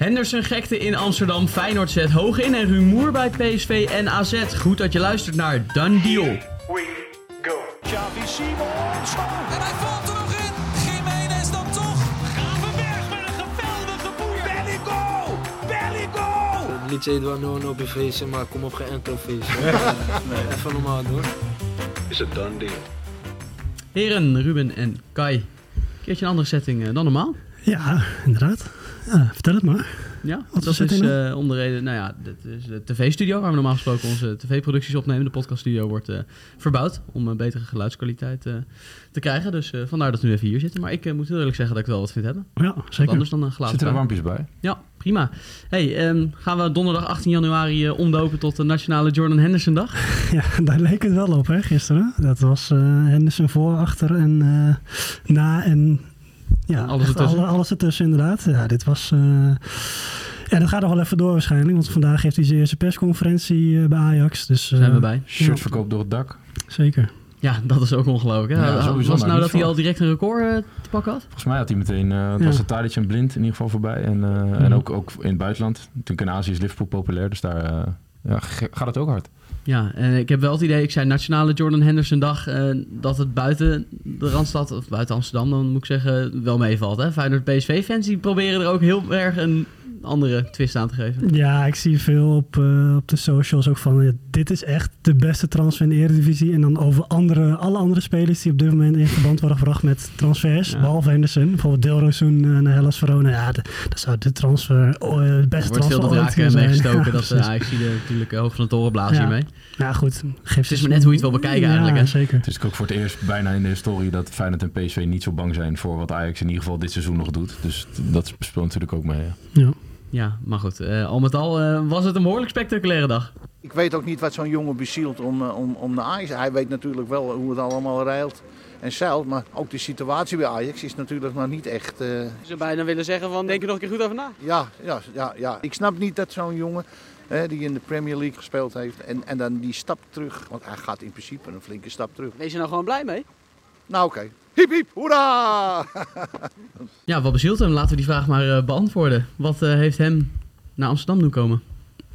Henderson gekte in Amsterdam, Feyenoord zet hoog in en rumoer bij PSV en AZ. Goed dat je luistert naar Done Deal. we go. Xavi Simons. En hij valt er nog in. Jiménez dan toch. Gravenberg met een geweldige boer. Belly goal. Belly goal. Het liedje heet wel No No op je feestje, maar kom op geen enkel feestje. nee. Even normaal doen. Is a done deal. Heren, Ruben en Kai. Keertje een andere setting eh, dan normaal. Ja, inderdaad. Ja, vertel het maar. Ja, Wat dat is eh onder reden, nou ja, dit is de tv-studio waar we normaal gesproken onze tv-producties opnemen. De podcaststudio wordt eh, verbouwd om een betere geluidskwaliteit eh, te krijgen. Dus eh, vandaar dat we nu even hier zitten. Maar ik eh, moet heel eerlijk zeggen dat ik wel wat vind hebben. Ja, Wat zeker. anders dan een glazen Zitten er kraan. wampjes bij? Ja, prima. Hey, ehm, gaan we donderdag 18 januari eh, omdopen tot de Nationale Jordan Henderson Dag? Ja, daar leek het wel op, hè, gisteren. Dat was eh Henderson voor, achter en eh, na en ja, Alles ertussen. alle- alles ertussen inderdaad. Ja, dit was... eh, ja, dat gaat nog wel even door waarschijnlijk, want vandaag heeft hij zijn eerste persconferentie eh, bij Ajax. Dus, eh, Zijn we bij. Shirtverkoop door het dak. Zeker. Ja, dat is ook ongelooflijk. Hè? Ja, was het nou niet dat hij al direct een record te pakken had? Volgens mij had hij meteen, eh het Ja. was een Tadic en Blind in ieder geval voorbij. En, eh, Mhm. en ook, ook in het buitenland. Natuurlijk in Azië is Liverpool populair, dus daar ja, gaat het ook hard. Ja, en ik heb wel het idee, ik zei Nationale Jordan Henderson Dag, eh, dat het buiten de Randstad, of buiten Amsterdam dan moet ik zeggen, wel meevalt. Hè? Feyenoord PSV-fans die proberen er ook heel erg een andere twist aan te geven. Ja, ik zie veel op, eh, op de socials ook van... ja, dit is echt de beste transfer in de Eredivisie. En dan over andere, alle andere spelers die op dit moment in verband worden gebracht met transfers. Ja. Behalve Henderson. Bijvoorbeeld Dilrosun eh, naar Hellas Verona. Ja, de- dat zou de transfer, oh, eh, de beste Er wordt veel transfer meegestoken, Ja, dat uh, Ajax zie er natuurlijk hoog van de toren blazen Ja. hiermee. Ja, goed. Geef Het is maar net hoe je het wil bekijken eigenlijk, Ja, hè? zeker. Het is ook voor het eerst bijna in de historie dat Feyenoord en PSV niet zo bang zijn voor wat Ajax in ieder geval dit seizoen nog doet. Dus dat speelt natuurlijk ook mee. ja. Ja. Ja, maar goed, eh, al met al eh, was het een behoorlijk spectaculaire dag. Ik weet ook niet wat zo'n jongen bezielt om, eh, om, om naar Ajax. Hij weet natuurlijk wel hoe het allemaal rijlt en zeilt. Maar ook de situatie bij Ajax is natuurlijk nog niet echt... eh, Je zou bijna willen zeggen van denk er nog een keer goed over na. ja, ja, ja, ja, ik snap niet dat zo'n jongen hè, die in de Premier League gespeeld heeft... En, en dan die stap terug, want hij gaat in principe een flinke stap terug. Wees je nou gewoon blij mee? Nou oké, hiep hiep, hoera! Ja, wat bezielt hem? Laten we die vraag maar eh, beantwoorden. Wat eh, heeft hem naar Amsterdam doen komen?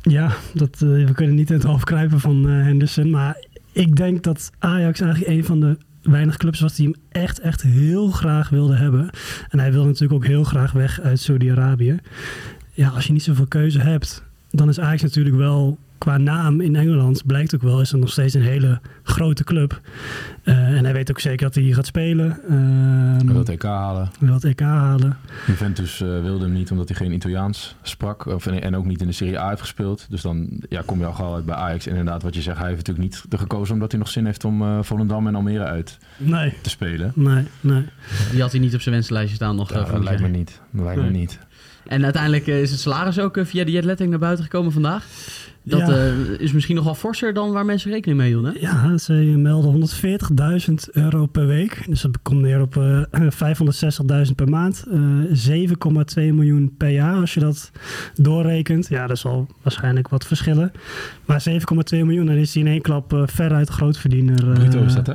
Ja, dat, eh, we kunnen niet in het hoofd kruipen van eh, Henderson. Maar ik denk dat Ajax eigenlijk een van de weinig clubs was die hem echt, echt heel graag wilde hebben. En hij wilde natuurlijk ook heel graag weg uit Saudi-Arabië. Ja, als je niet zoveel keuze hebt, dan is Ajax natuurlijk wel qua naam in Engeland, blijkt ook wel, is het nog steeds een hele grote club. Eh, en hij weet ook zeker dat hij hier gaat spelen. Hij Ehm wil het EK halen. wil het EK halen. Juventus eh, wilde hem niet omdat hij geen Italiaans sprak. Of, en ook niet in de Serie A heeft gespeeld. Dus dan ja, kom je al gauw uit bij Ajax. En inderdaad, wat je zegt, hij heeft natuurlijk niet er gekozen omdat hij nog zin heeft om eh Volendam en Almere uit Nee, te spelen. nee, nee. Die had hij niet op zijn wensenlijstje staan nog. Ja, dat lijkt me niet. Dat lijkt me niet. En uiteindelijk is het salaris ook via de jetletting naar buiten gekomen vandaag. Dat Ja. eh, is misschien nog wel forser dan waar mensen rekening mee hielden. hè? Ja, ze melden 140.000 euro per week. Dus dat komt neer op eh 560.000 per maand. Eh 7,2 miljoen per jaar als je dat doorrekent. Ja, dat zal waarschijnlijk wat verschillen. Maar 7,2 miljoen, dan is hij in één klap eh, veruit grootverdiener. eh, Bruto is dat, hè?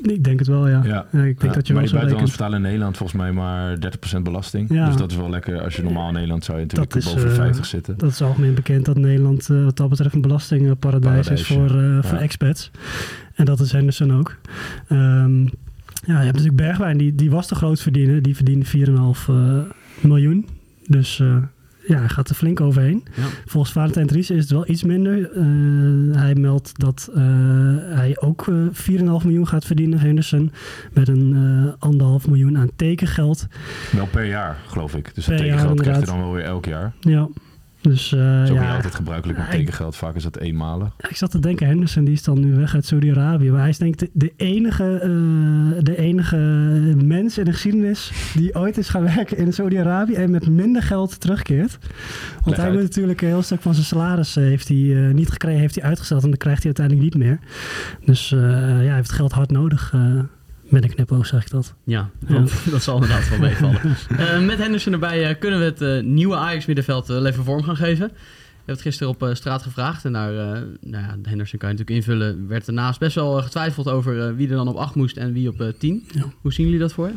Ik denk het wel, ja. Ja. Ja, ik denk Ja, dat je maar wel je rekent. betalen in Nederland volgens mij maar 30% belasting. Dus dat is wel lekker. Als je normaal in Nederland zou je natuurlijk Dat boven de eh, 50 zitten. Dat is algemeen bekend dat Nederland eh, wat dat betreft een belastingparadijs is voor, eh, voor expats. En dat is Henderson ook. Ehm, ja, je hebt natuurlijk Bergwijn, die, die was de grootverdiener. Die verdiende 4,5 eh, miljoen. Dus ja, hij gaat er flink overheen. Ja. Volgens Valentijn Dries is het wel iets minder. Eh, hij meldt dat eh, hij ook eh 4,5 miljoen gaat verdienen, Henderson. Met een anderhalf miljoen aan tekengeld. Wel per jaar, geloof ik. Dus dat tekengeld krijgt hij dan wel weer elk jaar. Ja, dus is ook ja, niet altijd gebruikelijk met tekengeld. Vaak is dat eenmalig. Ik zat te denken, Henderson die is dan nu weg uit Saudi-Arabië. Maar hij is denk ik de, de, enige, eh, de enige mens in de geschiedenis die ooit is gaan werken in Saudi-Arabië en met minder geld terugkeert. Want Leg hij uit. moet natuurlijk een heel stuk van zijn salaris eh, heeft hij, niet gekregen, heeft hij uitgesteld en dan krijgt hij uiteindelijk niet meer. Dus ja, hij heeft geld hard nodig. Met een knipoog zeg ik dat. Ja, Ja. dat zal inderdaad wel meevallen. Eh, met Henderson erbij eh, kunnen we het eh, nieuwe Ajax-middenveld eh, even vorm gaan geven. We hebben het gisteren op straat gevraagd. En daar, eh, nou ja, Henderson kan je natuurlijk invullen. Werd daarnaast best wel getwijfeld over wie er dan op 8 moest en wie op eh 10. Ja. Hoe zien jullie dat voor je?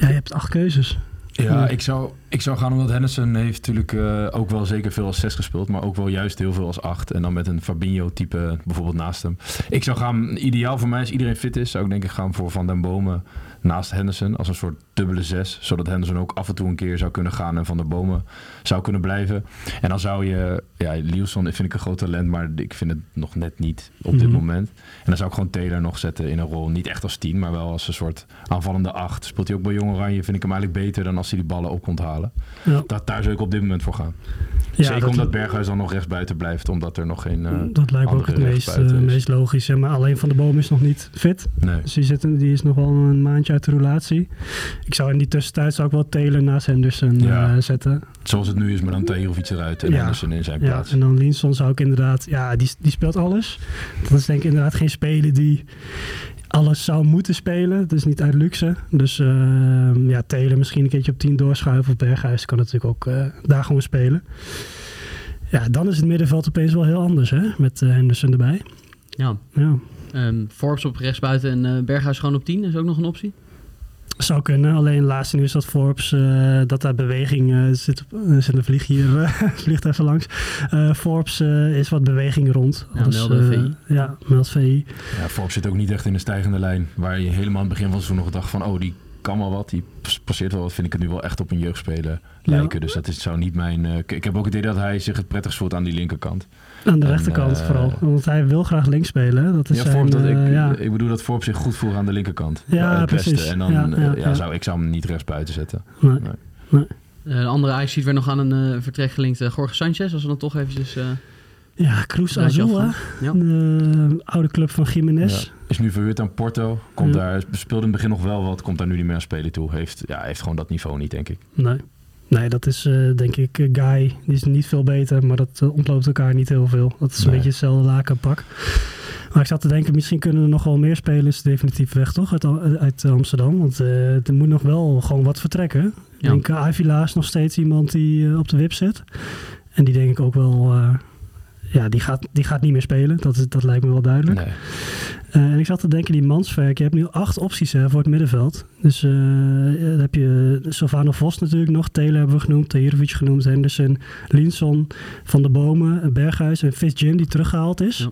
Ja, je hebt acht keuzes. Ja. ik zou Ik zou gaan omdat Henderson heeft natuurlijk eh, ook wel zeker veel als 6 gespeeld, maar ook wel juist heel veel als 8. En dan met een Fabinho-type bijvoorbeeld naast hem. Ik zou gaan, ideaal voor mij als iedereen fit is, zou ik denk ik gaan voor Van den Bomen naast Henderson als een soort dubbele 6. Zodat Henderson ook af en toe een keer zou kunnen gaan en Van der Bomen zou kunnen blijven. En dan zou je, ja, Lielson vind ik een groot talent, maar ik vind het nog net niet op dit Mhm. moment. En dan zou ik gewoon Taylor nog zetten in een rol, niet echt als 10, maar wel als een soort aanvallende 8. Speelt hij ook bij Jong Oranje, vind ik hem eigenlijk beter dan als hij die ballen op komt halen. Ja. Dat, daar zou ik op dit moment voor gaan. Ja, Zeker dat- omdat Berghuis dan nog rechtsbuiten blijft, omdat er nog geen. eh, dat lijkt me ook het meest, eh, meest logisch. Ja, maar alleen Van de Boom is nog niet fit. Nee. Dus die, zit, die is nog wel een maandje uit de relatie. Ik zou in die tussentijd zou ik wel Taylor naast Henderson Ja. eh, zetten. Zoals het nu is, maar dan Tahirovic eruit en Ja. Henderson in zijn Ja, plaats. en dan Linson zou ik inderdaad... Ja, die, die speelt alles. Dat is denk ik inderdaad geen speler die alles zou moeten spelen. Het is niet uit luxe. Dus eh, ja, Taylor misschien een keertje op 10 doorschuiven. Of Berghuis kan natuurlijk ook eh, daar gewoon spelen. Ja, dan is het middenveld opeens wel heel anders, hè? Met eh, Henderson erbij. Ja. Ja. Ehm, Forbes op rechtsbuiten en Berghuis gewoon op 10 is ook nog een optie. Zou kunnen, alleen laatste nieuws dat Forbes, eh, dat daar beweging eh, zit. op- Er zit een vlieg hier, vliegt even langs. Eh, Forbes eh, is wat beweging rond. Ja, Dus, VI. Ja, meldt VI. Ja, Forbes zit ook niet echt in de stijgende lijn. Waar je helemaal aan het begin van het seizoen nog dacht van... oh, die kan wel wat, die pas- passeert wel wat. Vind ik het nu wel echt op een jeugdspeler lijken. Dus dat is, zou niet mijn... eh, ik- heb ook het idee dat hij zich het prettigst voelt aan die linkerkant. Aan de En, rechterkant eh, vooral. Want hij wil graag links spelen. Dat is Ja, zijn, dat, ik, eh, ja. ik bedoel dat Forbes zich goed voelt aan de linkerkant. Ja, het beste. precies. En dan Ja, ja, ja, ja. Zou, ik zou hem niet rechts buiten zetten. Nee. Nee. Eh, de andere ajax werd nog aan een vertrek gelinkt. Jorge Sanchez, als we dan toch eventjes... eh, Ja, Cruz Azul. Ja. De oude club van Jiménez. Is nu verhuurd aan Porto. Komt Ja. daar, speelde in het begin nog wel wat. Komt daar nu niet meer aan spelen toe. Heeft, ja, heeft gewoon dat niveau niet, denk ik. Nee. Nee, dat is eh, denk ik eh, Guy. Die is niet veel beter, maar dat eh, ontloopt elkaar niet heel veel. Dat is een Nee. beetje hetzelfde lakenpak. Maar ik zat te denken, misschien kunnen er nog wel meer spelers definitief weg, toch? Uit, uit Amsterdam. Want er moet nog wel gewoon wat vertrekken. Ik denk, Avila is nog steeds iemand die op de wip zit. En die denk ik ook wel... ja, die gaat, die gaat niet meer spelen. Dat, is, dat lijkt me wel duidelijk. Nee. Eh, en ik zat te denken, die Mansverk, je hebt nu acht opties hè, voor het middenveld. Dus eh, dan heb je Sylvano Vos natuurlijk nog, Taylor hebben we genoemd, Tahirovic genoemd, Henderson, Linson, Van der Bomen, Berghuis en Fitzjim die teruggehaald is. Ja.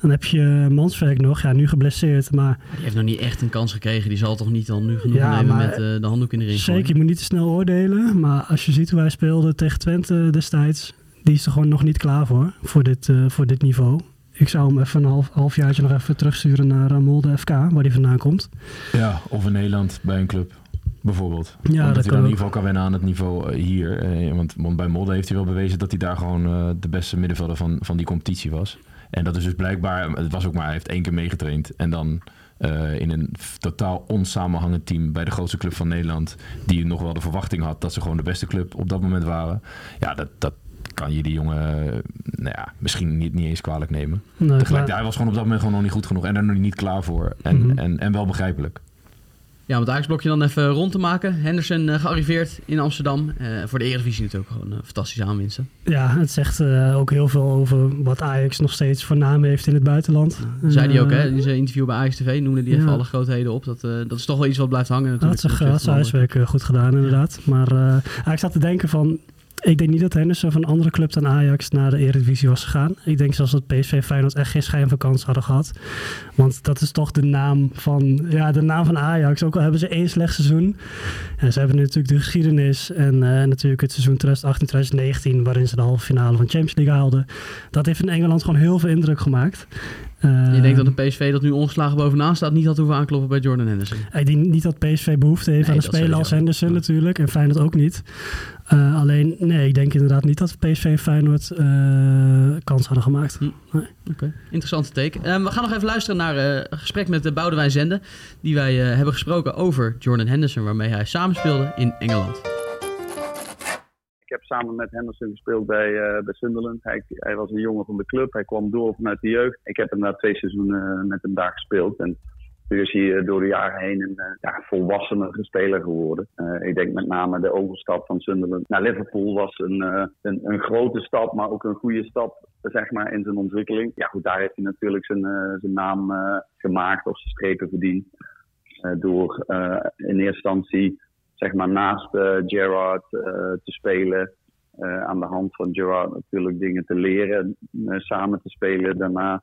Dan heb je Mansverk nog, ja nu geblesseerd, maar die heeft nog niet echt een kans gekregen. Die zal toch niet dan nu genoeg Ja, nemen maar- met eh, de handdoek in de ring. zeker, je moet niet te snel oordelen. Maar als je ziet hoe hij speelde tegen Twente destijds, die is er gewoon nog niet klaar voor, voor dit, eh, voor dit niveau. Ik zou hem even een half, halfjaartje nog even terugsturen naar uh, Molde FK, waar hij vandaan komt. Ja, of in Nederland bij een club, bijvoorbeeld. Ja, Omdat dat hij dan in ieder geval kan wennen aan het niveau eh, hier. Eh, want, want bij Molde heeft hij wel bewezen dat hij daar gewoon eh, de beste middenvelder van, van die competitie was. En dat is dus blijkbaar, het was ook maar, hij heeft één keer meegetraind. En dan eh, in een totaal onsamenhangend team bij de grootste club van Nederland. Die nog wel de verwachting had dat ze gewoon de beste club op dat moment waren. Ja, dat, dat kan je die jongen eh, nou ja, misschien niet, niet eens kwalijk nemen. Nee, Tegelijk, maar- hij was gewoon op dat moment gewoon nog niet goed genoeg. En daar nog niet klaar voor. En, Mhm. en, en wel begrijpelijk. Ja, om het Ajax-blokje dan even rond te maken. Henderson eh, gearriveerd in Amsterdam. Eh, voor de Eredivisie natuurlijk gewoon een fantastische aanwinsten. Ja, het zegt eh, ook heel veel over wat Ajax nog steeds voor naam heeft in het buitenland. Zei hij ook, hè? In zijn interview bij Ajax TV noemde hij even alle grootheden op. Dat, eh, dat is toch wel iets wat blijft hangen Had natuurlijk. ten had zijn huiswerk goed gedaan, inderdaad. Maar ik zat te denken van... Ik denk niet dat Henderson van een andere club dan Ajax naar de Eredivisie was gegaan. Ik denk zelfs dat PSV Feyenoord echt geen schijn van kans hadden gehad. Want dat is toch de naam van, ja, de naam van Ajax. Ook al hebben ze één slecht seizoen. En ze hebben natuurlijk de geschiedenis en eh, natuurlijk het seizoen 2018-2019... waarin ze de halve finale van Champions League haalden. Dat heeft in Engeland gewoon heel veel indruk gemaakt. Je Eh, denkt dat een PSV dat nu ongeslagen bovenaan staat niet had hoeven aankloppen bij Jordan Henderson. ik denk niet dat PSV behoefte heeft Nee, aan een speler als. Henderson natuurlijk. En Feyenoord ook niet. Eh, alleen, nee, ik denk inderdaad niet dat PSV en Feyenoord eh, kans hadden gemaakt. Hm. Nee. Oké, interessante take. Ehm, we gaan nog even luisteren naar eh, een gesprek met de Boudewijn Zende. Die wij eh, hebben gesproken over Jordan Henderson, waarmee hij samenspeelde in Engeland. Ik heb samen met Henderson gespeeld bij, eh, bij Sunderland. Hij, hij was een jongen van de club. Hij kwam door vanuit de jeugd. Ik heb inderdaad twee seizoenen eh, met hem daar gespeeld. En nu is hij eh, door de jaren heen een eh, ja, volwassener speler geworden. Eh, ik denk met name de overstap van Sunderland naar Liverpool was een, een, een grote stap, maar ook een goede stap zeg maar, in zijn ontwikkeling. Ja, goed, daar heeft hij natuurlijk zijn, zijn naam gemaakt of zijn strepen verdiend. Door in eerste instantie zeg maar naast Gerard te spelen. Aan de hand van Gerard natuurlijk dingen te leren, samen te spelen. Daarna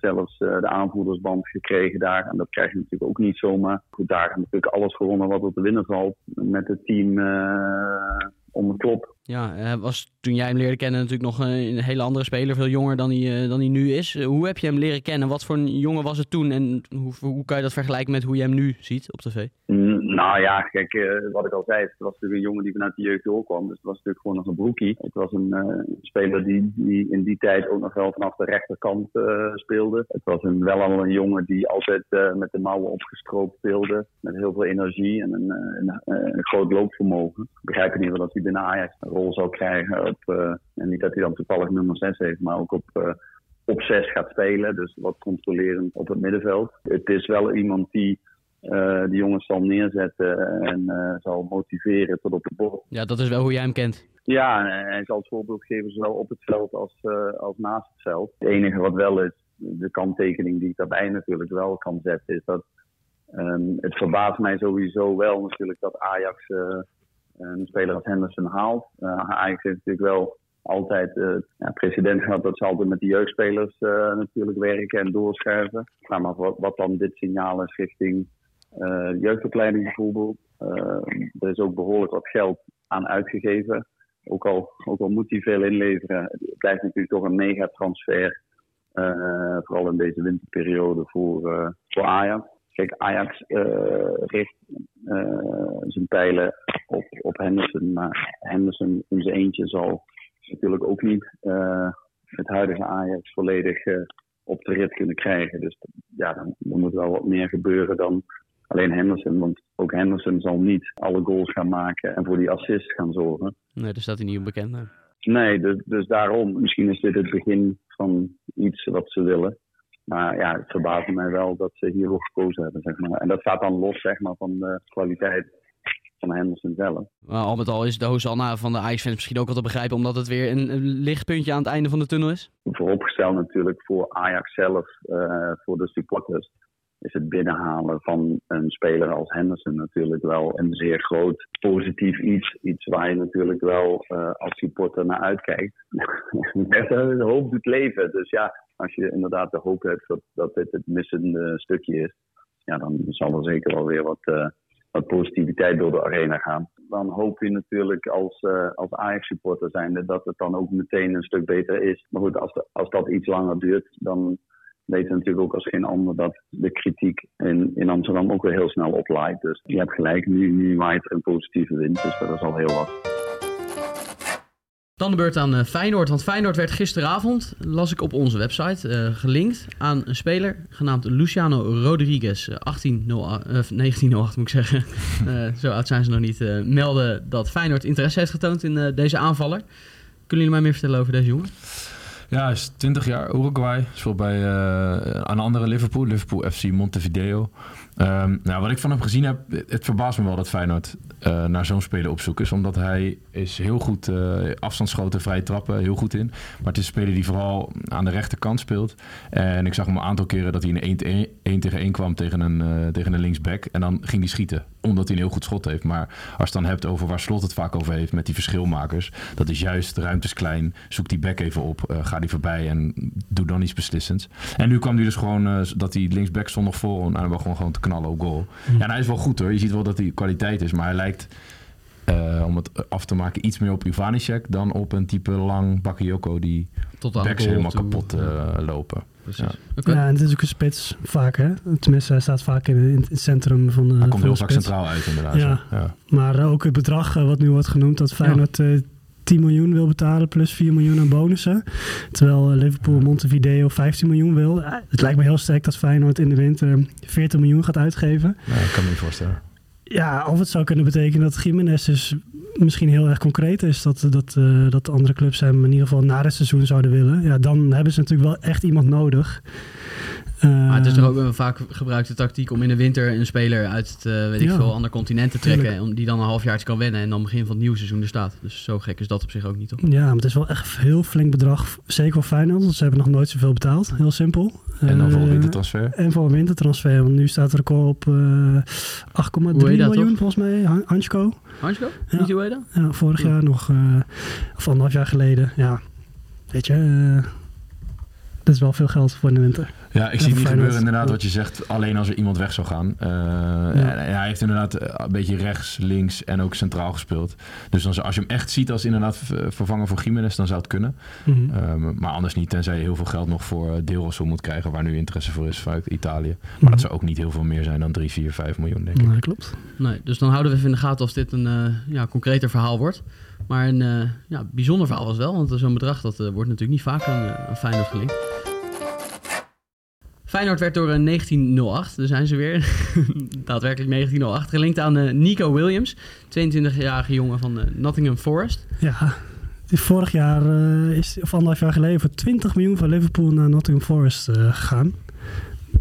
zelfs eh, de aanvoerdersband gekregen daar. En dat krijg je natuurlijk ook niet zomaar. Goed, daar natuurlijk alles gewonnen wat er te winnen valt. Met het team eh, om het klop. Ja, hij was toen jij hem leerde kennen natuurlijk nog een, hele andere speler. Veel jonger dan hij, eh, dan hij nu is. Eh, hoe heb je hem leren kennen? Wat voor een jongen was het toen? En hoe, hoe kan je dat vergelijken met hoe je hem nu ziet op tv? Nou ja, kijk, eh, wat ik al zei, het was natuurlijk een jongen die vanuit de jeugd doorkwam. Dus het was natuurlijk gewoon nog een broekie. Het was een eh, speler die, die in die tijd ook nog wel vanaf de rechterkant eh, speelde. Het was een, wel al een jongen die altijd eh, met de mouwen opgestroopt speelde. Met heel veel energie en een, eh, een, een, groot loopvermogen. Ik begrijp in ieder geval dat hij binnen Ajax rol zal krijgen. Op, eh, en niet dat hij dan toevallig nummer 6 heeft, maar ook op... eh, op 6 gaat spelen, dus wat controlerend op het middenveld. Het is wel iemand die eh die jongens zal neerzetten en zal motiveren tot op de bord. Ja, dat is wel hoe jij hem kent. Ja, en hij zal het voorbeeld geven zowel op het veld als, als naast het veld. Het enige wat wel is, de kanttekening die ik daarbij natuurlijk wel kan zetten, is dat ehm, het verbaast mij sowieso wel natuurlijk dat Ajax een speler als Henderson haalt. Eh, Ajax heeft natuurlijk wel altijd eh ja, president gehad dat ze altijd met de jeugdspelers eh, natuurlijk werken en doorschuiven. Maar wat, wat dan dit signaal is richting eh, jeugdopleiding bijvoorbeeld. Eh, er is ook behoorlijk wat geld aan uitgegeven. Ook al, ook al moet hij veel inleveren, het blijft natuurlijk toch een megatransfer. eh vooral in deze winterperiode voor, eh, voor Ajax. Kijk, Ajax eh, richt eh, zijn pijlen op, op Henderson. Maar Henderson in zijn eentje zal natuurlijk ook niet eh, het huidige Ajax volledig op de rit kunnen krijgen. Dus ja, dan, dan moet wel wat meer gebeuren dan alleen Henderson. Want ook Henderson zal niet alle goals gaan maken en voor die assist gaan zorgen. Nee, daar staat hij niet onbekend. Nee. Nee, dus, dus daarom. Misschien is dit het begin van iets wat ze willen. Maar ja, het verbaast mij wel dat ze hiervoor gekozen hebben, zeg maar. En dat staat dan los, zeg maar, van de kwaliteit van Henderson zelf. Maar al met al is de Hosanna van de Ajax-fans misschien ook wel te begrijpen... omdat het weer een, een lichtpuntje aan het einde van de tunnel is? Vooropgesteld natuurlijk voor Ajax zelf, eh, voor de supporters, is het binnenhalen van een speler als Henderson natuurlijk wel een zeer groot positief iets. Iets waar je natuurlijk wel eh, als supporter naar uitkijkt. de hoop doet leven. Dus ja, als je inderdaad de hoop hebt dat, dat dit het missende stukje is, ja, dan zal er zeker wel weer wat, eh, wat positiviteit door de arena gaan. Dan hoop je natuurlijk als, eh, als Ajax-supporter zijnde dat het dan ook meteen een stuk beter is. Maar goed, als, als dat iets langer duurt, dan weten we natuurlijk ook als geen ander dat de kritiek in, in Amsterdam ook weer heel snel oplaait. Dus je hebt gelijk, nu, nu waait een positieve wind, dus dat is al heel wat. Dan de beurt aan eh, Feyenoord. Want Feyenoord werd gisteravond, las ik op onze website, eh, gelinkt aan een speler genaamd Luciano Rodriguez. 1808, eh, 1908 moet ik zeggen. Zo oud zijn ze nog niet. melden dat Feyenoord interesse heeft getoond in deze aanvaller. Kunnen jullie mij meer vertellen over deze jongen? Ja, hij is 20 jaar, Uruguay. Speelt bij een andere Liverpool, Liverpool FC Montevideo. Ehm, nou, wat ik van hem gezien heb, het verbaast me wel dat Feyenoord eh, naar zo'n speler op zoek is. Omdat hij is heel goed uh, afstandsschoten, vrije trappen, heel goed in. Maar het is een speler die vooral aan de rechterkant speelt. En ik zag hem een aantal keren dat hij in 1 1 tegen 1 kwam tegen een, uh, tegen een linksback. En dan ging hij schieten, omdat hij een heel goed schot heeft. Maar als je het dan hebt over waar Slot het vaak over heeft met die verschilmakers. Dat is juist, de ruimte is klein, zoek die back even op, ga die voorbij en doe dan iets beslissends. En nu kwam hij dus gewoon, dat hij linksback stond nog voor en hij was gewoon, gewoon te knallen op goal. Ja, en hij is wel goed hoor, je ziet wel dat hij kwaliteit is, maar hij lijkt... Uh, om het af te maken, iets meer op Ivanicek dan op een type lang Bakayoko die Tot aan backs helemaal toe. kapot uh, ja. lopen. Ja. Okay. ja, en het is ook een spits vaak, hè? Tenminste, hij staat vaak in, in het centrum van de Hij komt van heel vaak centraal uit, inderdaad. Ja. ja. Maar uh, ook het bedrag uh, wat nu wordt genoemd, dat Feyenoord ja. 10 miljoen wil betalen plus 4 miljoen aan bonussen. Terwijl eh, Liverpool Montevideo 15 miljoen wil. Het lijkt me heel sterk dat Feyenoord in de winter 40 miljoen gaat uitgeven. Ja, ik kan me niet voorstellen. Ja, of het zou kunnen betekenen dat Jiménez dus misschien heel erg concreet is. Dat, dat, uh, dat andere clubs hem in ieder geval na het seizoen zouden willen. Ja, dan hebben ze natuurlijk wel echt iemand nodig. Maar het is toch ook een vaak gebruikte tactiek om in de winter een speler uit het eh, weet ik Ja. veel, ander continent te trekken. Tuurlijk. Om die dan een halfjaartje kan wennen en dan begin van het nieuwe seizoen er staat. Dus zo gek is dat op zich ook niet, toch? Ja, maar het is wel echt een heel flink bedrag. Zeker voor Feyenoord, want ze hebben nog nooit zoveel betaald. Heel simpel. En dan voor een Eh, wintertransfer. En voor een wintertransfer, want nu staat het record op eh 8,3 Ueda, miljoen toch? volgens mij. Han- Hansko. Hansko? Ja. Niet hoe dan? Ja, vorig Ja. jaar nog, eh, of anderhalf jaar geleden. Ja, weet je, dat is wel veel geld voor de winter. Ja, ik Ja, zie het niet gebeuren inderdaad Ja. wat je zegt. Alleen als er iemand weg zou gaan. Eh, en hij heeft inderdaad eh, een beetje rechts, links en ook centraal gespeeld. Dus dan, zou- als je hem echt ziet als inderdaad v- vervanger voor Jiménez, dan zou het kunnen. Mhm. Ehm, maar anders niet, tenzij je heel veel geld nog voor Deelrossel moet krijgen, waar nu interesse voor is vanuit Italië. Maar Mhm. dat zou ook niet heel veel meer zijn dan 3, 4, 5 miljoen, denk ik. Nee, dat klopt. Nee, dus dan houden we even in de gaten of dit een eh, ja, concreter verhaal wordt. Maar een eh, ja, bijzonder verhaal was wel, want zo'n bedrag dat eh, wordt natuurlijk niet vaak aan, eh, aan Feyenoord gelinkt. Feyenoord werd door eh, 1908, daar zijn ze weer, daadwerkelijk 1908, gelinkt aan Nico Williams, 22-jarige jongen van Nottingham Forest. Ja, vorig jaar, is, of anderhalf jaar geleden, voor 20 miljoen van Liverpool naar Nottingham Forest gegaan.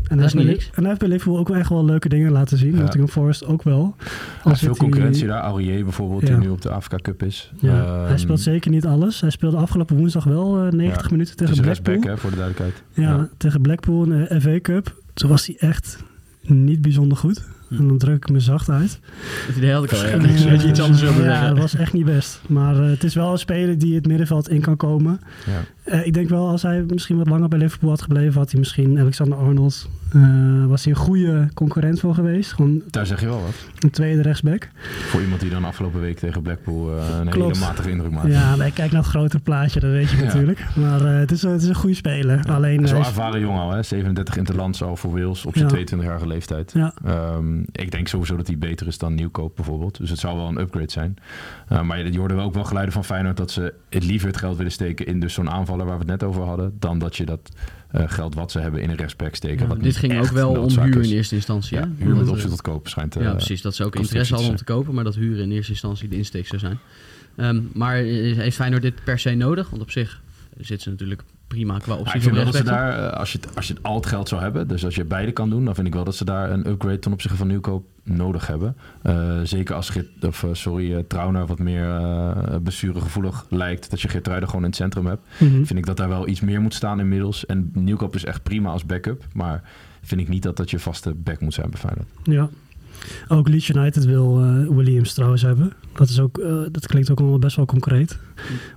En hij, is heeft bij niet Li- en hij heeft bij Liverpool ook wel echt wel leuke dingen laten zien. Ja. Nottingham Forest ook wel. Er Al is veel hij- concurrentie daar. Aurier bijvoorbeeld, Ja. die nu op de Afrika Cup is. Ja, Ehm, hij speelt zeker niet alles. Hij speelde afgelopen woensdag wel eh, 90 Ja. minuten Het is tegen een Blackpool. rechtsback, hè, voor de duidelijkheid. Ja, tegen Blackpool in de FA Cup. Toen was hij echt niet bijzonder goed. Hm. En dan druk ik me zacht uit. Dat idee had ik al, ja. Ik zou je iets anders willen ja, zeggen. dat was echt niet best. Maar eh, het is wel een speler die het middenveld in kan komen. Ja. Eh, ik denk wel, als hij misschien wat langer bij Liverpool had gebleven, had hij misschien Alexander Arnold. eh, was hij een goede concurrent voor geweest. Gewoon Daar zeg je wel wat. een tweede rechtsback. Voor iemand die dan afgelopen week tegen Blackpool eh, een Klopt. hele matige indruk maakte. Ja, maar kijk naar het grotere plaatje, dat weet je Ja. natuurlijk. Maar het, is, een- het is een goede speler. Alleen, hij wel is- ervaren jong al, hè? 37 interlands al voor Wales op zijn Ja. 22-jarige leeftijd. Ja. Ehm, ik denk sowieso dat hij beter is dan Nieuwkoop bijvoorbeeld. Dus het zou wel een upgrade zijn. Maar je, je hoorde wel ook wel geluiden van Feyenoord dat ze het liever het geld willen steken in dus zo'n waar we het net over hadden, dan dat je dat eh, geld wat ze hebben in een rechtsback steken. Ja, wat dit ging ook wel om huur in eerste instantie. Ja, hè? huur met optie eh, tot koop schijnt. eh, ja, precies. Dat ze ook interesse te hadden om te kopen, maar dat huren in eerste instantie de insteek zou zijn. Ehm, maar eh, heeft Feyenoord dit per se nodig? Want op zich zit ze natuurlijk prima qua Ja, optie ik van vind wel dat ze daar, eh, als je, het, als je het al het geld zou hebben, dus als je beide kan doen, dan vind ik wel dat ze daar een upgrade ten opzichte van nieuwkoop nodig hebben. Eh, zeker als Gert, of, eh, sorry, eh, Trauner wat meer uh, blessuregevoelig lijkt, dat je Geertruiden gewoon in het centrum hebt. Mhm. Vind ik dat daar wel iets meer moet staan inmiddels. En nieuwkoop is echt prima als backup, maar vind ik niet dat dat je vaste back moet zijn bij Feyenoord. Ja. Ook Leeds United wil Williams trouwens hebben. Dat, is ook, dat klinkt ook allemaal best wel concreet.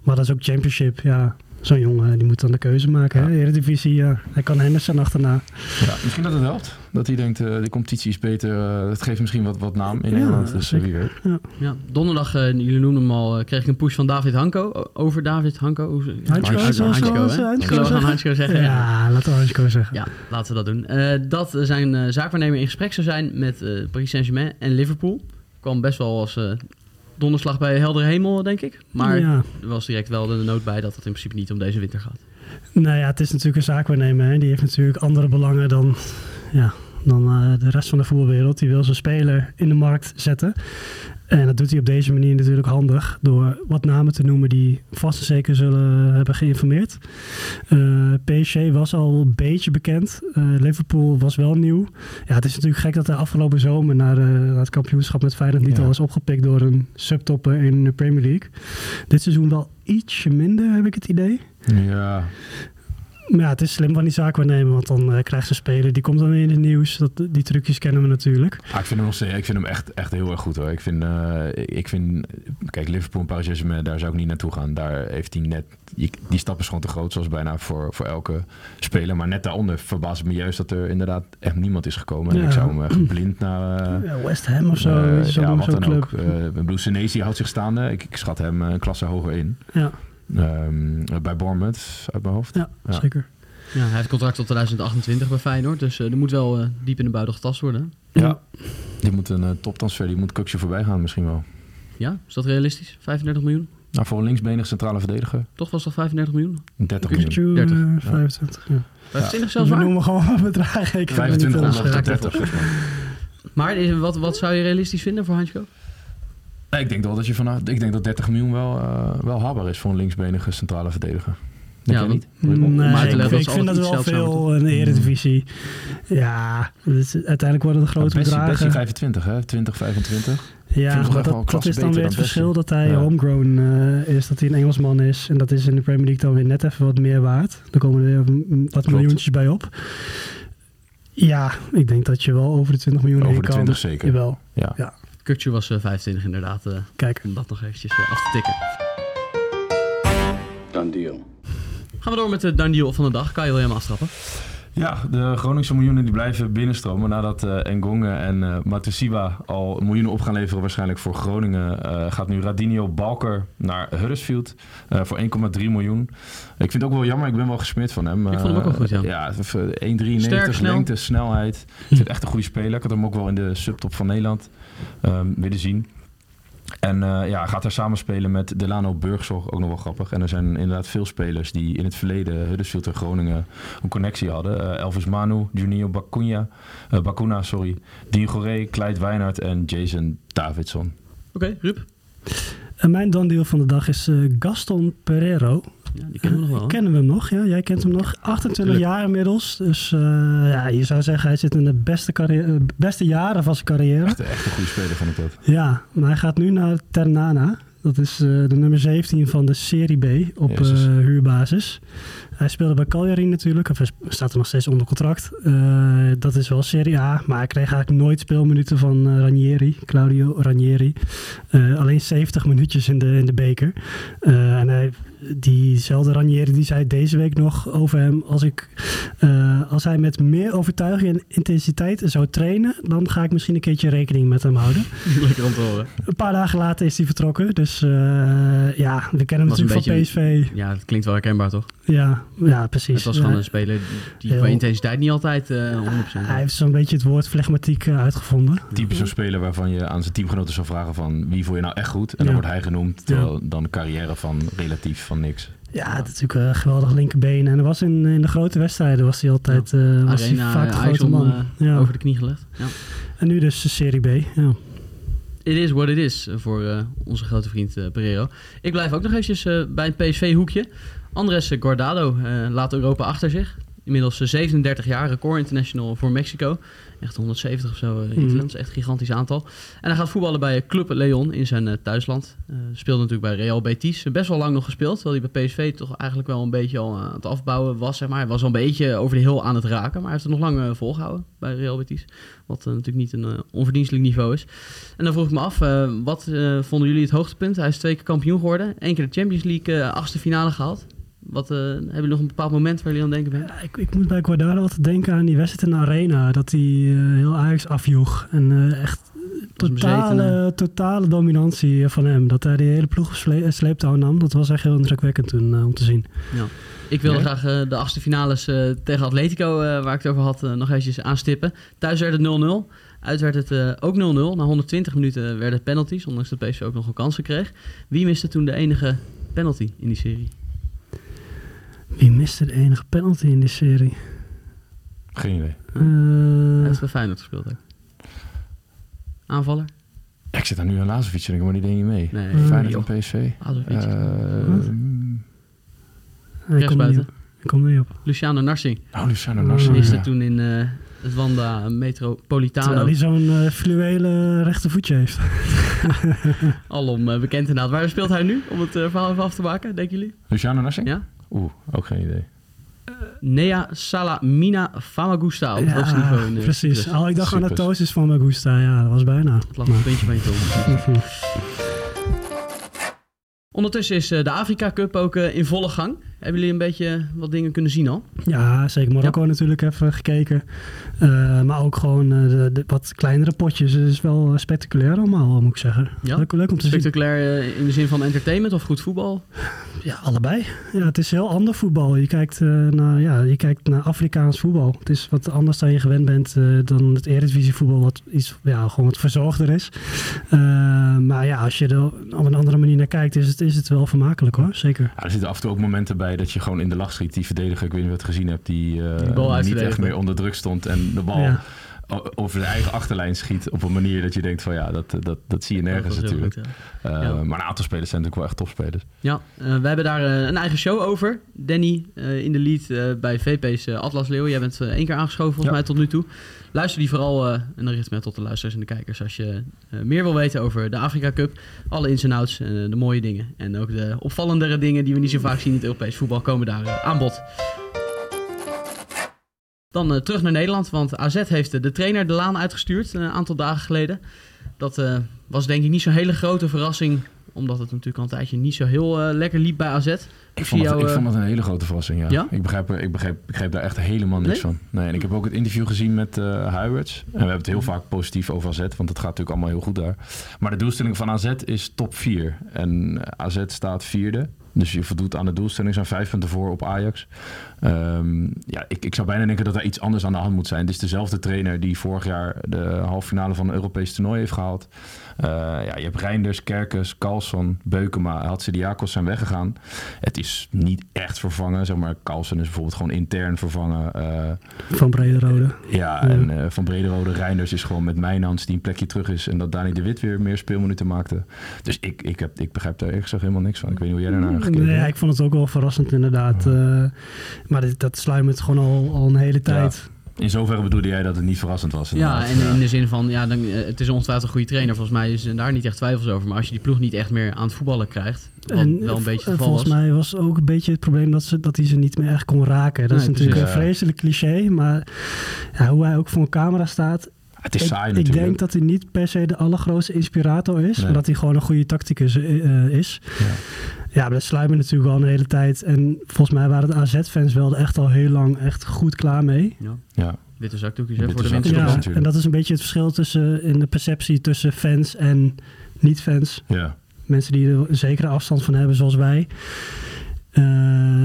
Maar dat is ook Championship. Ja, zo'n jongen die moet dan de keuze maken. Hè? Eredivisie, ja. Hij kan Henderson achterna. Ja, misschien dat het helpt. Dat hij denkt, uh, de competitie is beter. Uh, het geeft misschien wat, wat naam in Ja, Nederland. Dus wie weet. Ja. Ja, donderdag, uh, jullie noemden hem al, uh, kreeg ik een push van David Hanko. Over David Hanko. Hansko, gaan zeggen? Hansko zeggen? Ja, laten we Hansko zeggen. Ja, laten we dat doen. Uh, dat zijn uh, zaakwaarnemer in gesprek zou zijn met uh, Paris Saint-Germain en Liverpool. Kwam best wel als uh, donderslag bij heldere hemel, denk ik. Maar Ja. er was direct wel de nood bij dat het in principe niet om deze winter gaat. Nou ja, het is natuurlijk een zaakwaarnemer. Hè. Die heeft natuurlijk andere belangen dan, ja, dan uh, de rest van de voetbalwereld. Die wil zijn speler in de markt zetten. En dat doet hij op deze manier natuurlijk handig. Door wat namen te noemen die vast en zeker zullen hebben geïnformeerd. Uh, PSG was al een beetje bekend. Uh, Liverpool was wel nieuw. Ja, het is natuurlijk gek dat hij afgelopen zomer naar, uh, het kampioenschap met Feyenoord niet Ja. al is opgepikt door een subtopper in de Premier League. Dit seizoen wel ietsje minder, heb ik het idee. Ja, Maar ja, het is slim van die zaak nemen, want dan uh, krijgt ze speler. Die komt dan weer in het nieuws. Dat, die trucjes kennen we natuurlijk. Ah, ik vind hem nog ik vind hem echt, echt heel erg goed hoor. Ik vind, uh, ik vind, kijk, Liverpool en Paris Saint-Germain, daar zou ik niet naartoe gaan. Daar heeft hij net, die, die stap is gewoon te groot, zoals bijna voor, voor elke speler. Maar net daaronder verbaast me juist dat er inderdaad echt niemand is gekomen. En Ja. ik zou hem echt blind naar... Uh, ja, West Ham of zo. Zo ja, wat dan club. ook. Uh, Senesi houdt zich staande. Ik, ik schat hem een klasse hoger in. Ja, Um, bij Bournemouth, uit mijn hoofd. ja, Ja. zeker. Ja, hij heeft contract tot 2028 bij Feyenoord. Dus uh, er moet wel uh, diep in de buidel getast worden. Ja, die moet een uh, toptransfer, die moet Kuksje voorbij gaan misschien wel. Ja, is dat realistisch? 35 miljoen? Nou, voor een linksbenig centrale verdediger. Toch was dat 35 miljoen? 30 Kukçu, miljoen. 30, uh, ja. 25. Ja. 25 zelfs We waar? noemen gewoon wat bedragen. Ik ga er niet 25 aan of Ja, zeggen. 30 volgens mij. Maar is- wat, wat zou je realistisch vinden voor Hansko? Nee, ik denk wel dat je vanaf, ik denk dat 30 miljoen wel, uh, wel haalbaar is voor een linksbenige centrale verdediger. Denk Ja, niet? Nee, leggen ik, vind dat wel veel in de eredivisie. Ja, dus uiteindelijk worden de grote Bessie, Bessie bedragen. 25, hè? 20, 25. Ja, het maar dat, dat is dan weer het dan verschil Bessie. dat hij Ja. homegrown eh, is, dat hij een Engelsman is. En dat is in de Premier League dan weer net even wat meer waard. Dan komen er weer wat miljoentjes bij op. Ja, ik denk dat je wel over de 20 miljoen Over heen de kan. 20 zeker. Jawel, Ja. Kukcu was eh, 25 inderdaad, eh, kijk. om dat nog eventjes eh, af te tikken. Done deal. Gaan we door met de done deal van de dag. Kan je wil je hem aftrappen? Ja, de Groningse miljoenen die blijven binnenstromen nadat eh Engonge en Matusiwa al miljoenen op gaan leveren waarschijnlijk voor Groningen. eh, gaat nu Radinho Balker naar Huddersfield voor 1,3 miljoen. Ik vind het ook wel jammer, ik ben wel gesmeerd van hem. Ik vond hem ook wel goed, ja. Ja, even Sterk, 1,93 snel. lengte, snelheid. Ik vind het echt een goede speler. Ik had hem ook wel in de subtop van Nederland ehm, willen zien. En eh, ja, gaat daar samenspelen met Delano Burgzorg, ook nog wel grappig. En er zijn inderdaad veel spelers die in het verleden Huddersfield en Groningen een connectie hadden. Eh, Elvis Manu, Juninho Bacuna, eh, Bacuna sorry, Dien Goré, Clyde Wijnard en Jason Davidson. Oké, Ruud. En mijn dan deel van de dag is eh, Gaston Pereiro. Ja, die kennen we nog wel. hè? Kennen we hem nog? Ja, jij kent hem nog. 28 jaar inmiddels. Dus eh, ja, je zou zeggen, hij zit in de beste, carrière, eh, beste jaren van zijn carrière. Echt, echt een goede speler vond ik dat. Ja, maar hij gaat nu naar Ternana. Dat is eh, de nummer 17 van de Serie B op eh, huurbasis. Hij speelde bij Cagliari natuurlijk. Of hij staat er nog steeds onder contract. Eh, dat is wel Serie A. Maar hij kreeg eigenlijk nooit speelminuten van eh, Ranieri. Claudio Ranieri. Eh, alleen 70 minuutjes in de, in de beker. En hij, diezelfde Ranieri die zei deze week nog over hem... Als, ik, als hij met meer overtuiging en intensiteit zou trainen... dan ga ik misschien een keertje rekening met hem houden. Lekker om te horen. Een paar dagen later is hij vertrokken. Dus ja, we kennen hem natuurlijk van PSV. Ja, dat klinkt wel herkenbaar, toch? Ja, ja, precies. Het was gewoon Ja, een speler die Heel- qua intensiteit niet altijd eh 100% hij heeft zo'n beetje het woord flegmatiek eh, uitgevonden. Typisch zo'n speler waarvan je aan zijn teamgenoten zou vragen van wie vond je nou echt goed? En dan Ja. wordt hij genoemd, terwijl dan de carrière van relatief van niks. Ja, het is natuurlijk een geweldig linkerbeen. En er was in, in de grote wedstrijden was hij altijd eh, was hij vaak de eh, grote IJsselm, man. eh, ja. over de knie gelegd. Ja. En nu dus de Serie B. Ja. It is what it is eh, voor eh, onze grote vriend eh Pereiro. Ik blijf ook nog eventjes eh, bij een PSV-hoekje. Andres Guardado eh, laat Europa achter zich. Inmiddels eh, 37 jaar, record international voor Mexico. Echt 170 of zo eh, Mhm. Interlands, echt een gigantisch aantal. En hij gaat voetballen bij Club Leon in zijn eh, thuisland. Eh, speelde natuurlijk bij Real Betis. Best wel lang nog gespeeld, terwijl hij bij PSV toch eigenlijk wel een beetje al aan het afbouwen was. Zeg maar. Hij was al een beetje over de heel aan het raken, maar hij heeft het nog lang eh, volgehouden bij Real Betis. Wat eh, natuurlijk niet een eh, onverdienstelijk niveau is. En dan vroeg ik me af, eh, wat eh, vonden jullie het hoogtepunt? Hij is twee keer kampioen geworden. Eén keer de Champions League eh, achtste finale gehaald. Wat, eh, hebben jullie nog een bepaald moment waar jullie aan denken bent? Ja, ik, ik moet bij Guardado altijd denken aan die wedstrijd in de Arena. Dat hij eh, heel Ajax afjoeg. En eh, echt totale, totale dominantie van hem. Dat hij die hele ploeg sle- sleeptouw nam. Dat was echt heel indrukwekkend toen om te zien. Ik wilde Ja. graag de achtste finales eh, tegen Atletico, eh, waar ik het over had, nog eventjes aanstippen. Thuis werd het 0-0. Uit werd het ook 0-0. Na 120 minuten werden het penalties, ondanks dat PSV ook nog een kansen kreeg. Wie miste toen de enige penalty in die serie? Wie miste de enige penalty in die serie? Geen idee. Eh, Hij heeft bij Feyenoord gespeeld ook. Aanvaller? Ik zit daar nu aan Lazovic ik maar die deed niet mee. Nee, Mm. Feyenoord PSV. Lazovic. Eh, mm, ik kom er niet Rechtsbuiten. op. Ik kom niet op. Luciano Narsing. oh, Luciano Narsing. Miste ja. toen in eh, het Wanda Metropolitano. Terwijl hij zo'n eh, fluwele rechtervoetje heeft. Alom eh, bekend inderdaad. Waar speelt hij nu? Om het eh, verhaal even af te maken, denken jullie? Luciano Narsing? Ja? Oeh, ook geen idee. Nea Salamina Famagusta op het hoogste niveau in de precies. Al ik dacht aan de Super. toastjes van Magusta. Ja, dat was bijna. Het lag het puntje van je tong. Ondertussen is eh, de Afrika Cup ook eh, in volle gang. Hebben jullie een beetje wat dingen kunnen zien al? Ja, zeker. Marokko natuurlijk even gekeken. Eh, maar ook gewoon eh, de, de wat kleinere potjes. Het is wel eh, spectaculair allemaal, moet ik zeggen. Ja? Leuk, leuk om te zien. Spectaculair in de zin van entertainment of goed voetbal? Ja, allebei. Ja, het is heel ander voetbal. Je kijkt, eh, naar, ja, je kijkt naar Afrikaans voetbal. Het is wat anders dan je gewend bent eh, dan het Eredivisie voetbal, wat iets ja, gewoon wat verzorgder is. Eh, maar ja, als je er op een andere manier naar kijkt, is het, is het wel vermakelijk hoor. Zeker. Ja, er zitten af en toe ook momenten bij dat je gewoon in de lach schiet. Die verdediger, ik weet niet het gezien hebt, die, eh, Die niet echt meer onder druk stond. En de bal Ja. over zijn eigen achterlijn schiet op een manier dat je denkt van ja, dat, dat, dat zie je nergens natuurlijk. goed, Eh, Ja. Maar een aantal spelers zijn natuurlijk wel echt topspelers. Ja, eh, we hebben daar eh, een eigen show over. Danny eh, in de lead eh, bij VP's eh, Atlas Leeuw. Jij bent eh, één keer aangeschoven volgens mij tot nu toe. Luister die vooral, eh, en dan richt me tot de luisteraars en de kijkers... als je eh, meer wil weten over de Afrika Cup. Alle ins en outs, eh, de mooie dingen. En ook de opvallendere dingen die we niet zo vaak zien in het Europees voetbal... komen daar aan bod. Dan terug naar Nederland, want AZ heeft de trainer de laan uitgestuurd een aantal dagen geleden. Dat was denk ik niet zo'n hele grote verrassing, omdat het natuurlijk al een tijdje niet zo heel eh, lekker liep bij AZ. Ik zie vond, jou, ik eh, vond een hele grote verrassing, ja. Ja? Ik, begrijp, ik, begrijp, ik daar echt helemaal niks Nee? van. Nee, en ik heb ook het interview gezien met eh Huiberts. En we hebben het heel vaak positief over AZ, want het gaat natuurlijk allemaal heel goed daar. Maar de doelstelling van AZ is top 4. En AZ staat vierde. Dus je voldoet aan de doelstelling, zijn vijf punten voor op Ajax. Ehm, ja, ik, ik zou bijna denken dat er iets anders aan de hand moet zijn. Het is dezelfde trainer die vorig jaar de halve finale van een Europees toernooi heeft gehaald. Eh, ja, je hebt Reinders, Kerkers, Carlson, Beukema, Hatsidiakos zijn weggegaan. Het is niet echt vervangen. Zeg maar, Carlson is bijvoorbeeld gewoon intern vervangen. Eh, Van Brederode. ja, en eh, van Brederode, Reinders is gewoon met Mijnans die een plekje terug is. En dat Dani de Wit weer meer speelminuten maakte. Dus ik, ik, heb, ik begrijp daar eerlijk gezegd helemaal niks van. Ik weet niet hoe jij daarnaar Nee, ik vond het ook wel verrassend inderdaad. Eh, maar dit, dat sluimert gewoon al, al een hele tijd. In zoverre bedoelde jij dat het niet verrassend was. Ja, inderdaad. en in de zin van, ja, dan, eh, het is ongetwijfeld een goede trainer. Volgens mij is er daar niet echt twijfels over. Maar als je die ploeg niet echt meer aan het voetballen krijgt, wat En wel een v- beetje het en geval volgens was. mij was ook een beetje het probleem dat, ze, dat hij ze niet meer echt kon raken. Dat Nee, is natuurlijk precies. een vreselijk cliché, maar ja, hoe hij ook voor een camera staat. Het is ik, saai ik natuurlijk. denk dat hij niet per se de allergrootste inspirator is, Nee. maar dat hij gewoon een goede tacticus eh, is. Ja. Ja, maar dat natuurlijk al een hele tijd. En volgens mij waren de AZ-fans wel echt al heel lang echt goed klaar mee. Ja. Witte zakdoekjes hè, Witte voor de. Ja, natuurlijk. en dat is een beetje het verschil tussen in de perceptie tussen fans en niet-fans. Ja. Mensen die er een zekere afstand van hebben, zoals wij. Eh,